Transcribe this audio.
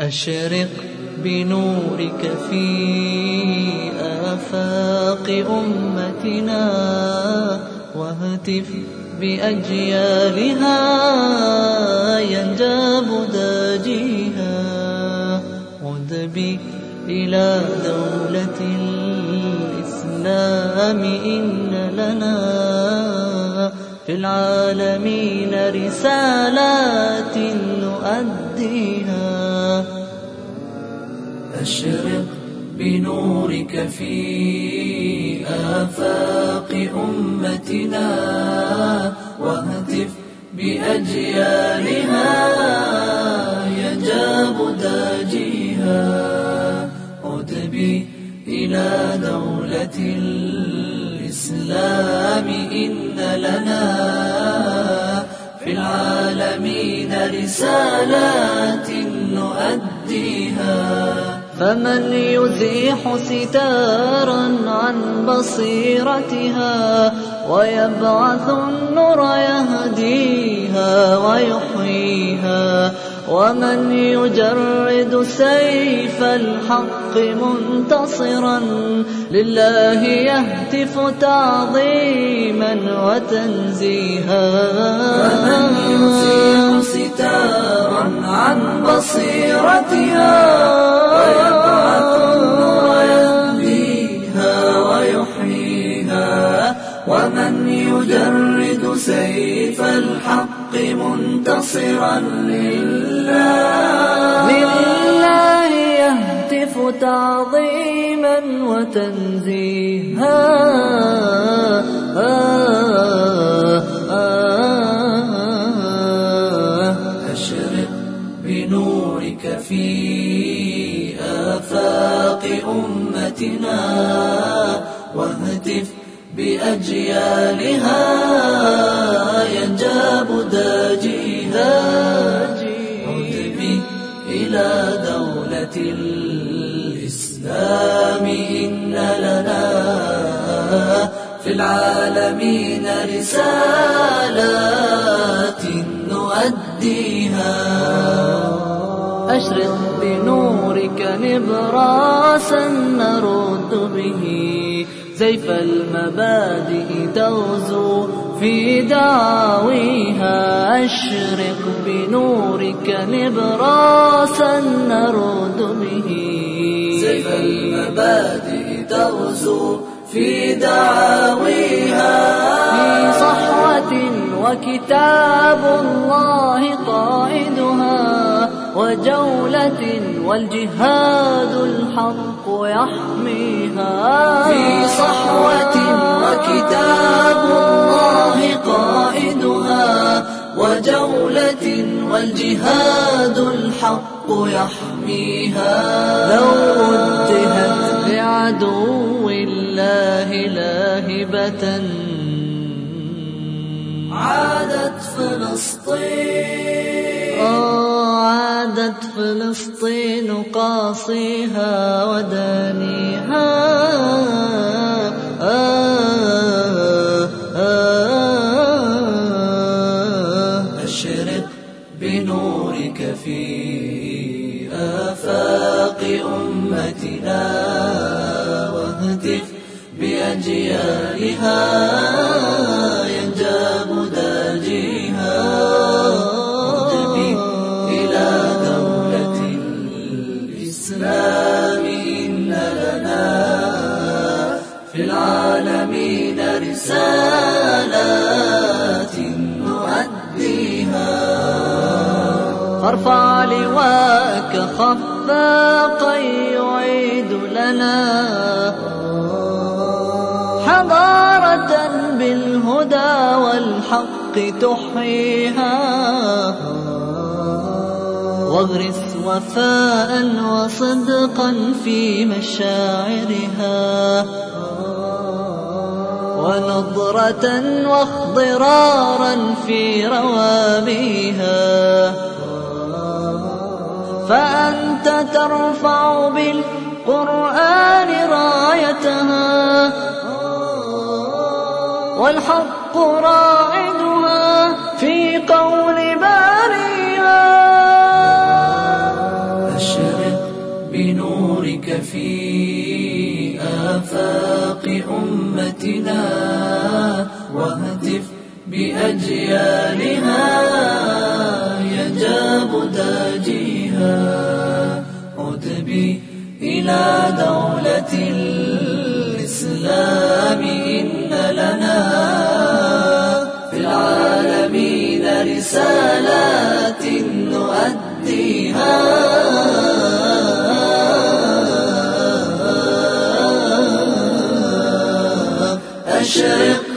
أشرق بنورك في آفاق أمتنا واهتف بأجيالها ينجاب داجيها ودبي إلى دولة الإسلام إن لنا في العالمين رسالات نؤديها أشرق بنورك في آفاق أمتنا واهتف بأجيالها يجاب داجيها. أدبي إلى دولة الإسلام إن لنا في العالمين رسالات نؤديها. فمن يزيح ستارا عن بصيرتها ويبعث النور يهديها ويحييها. ومن يجرد سيف الحق منتصرا لله يهتف تعظيما وتنزيها. عن بصيرتها ويبعث النور يهديها ويحييها ومن يجرد سيف الحق منتصرا لله. لله يهتف تعظيما وتنزيها بنورك في آفاق أمتنا واهتف بأجيالها ينجاب داجيها عدبي إلى دولة الإسلام إن لنا في العالمين رسالات نؤديها. أشرق بنورك نبراسا نرد به. سيف المبادئ تغزو في دعاويها أشرق بنورك نبراسا نرد به. سيف المبادئ تغزو في دعاويها في صحوة وكتاب الله قائدها. وجولة والجهاد الحق يحميها. في صحوة وكتاب الله قائدها وجولة والجهاد الحق يحميها. لو وجهت لعدو الله لاهبة عادت فلسطين عادت فلسطين قاصيها ودانيها. أشرق بنورك في آفاق أمتنا واهتف بأجيالها. في العالمين رسالات نؤديها. فارفع لواءك خفاقا يعيد لنا. حضارة بالهدى والحق تحييها. واغرس وفاء وصدقا في مشاعرها. ونضرة واخضرارا في روابيها فأنت ترفع بالقرآن رايتها. والحق راعدها. أمتنا واهتف بأجيالها يجاب داجيها عتبي إلى دولة الإسلام إن لنا في العالمين رسالات المشرق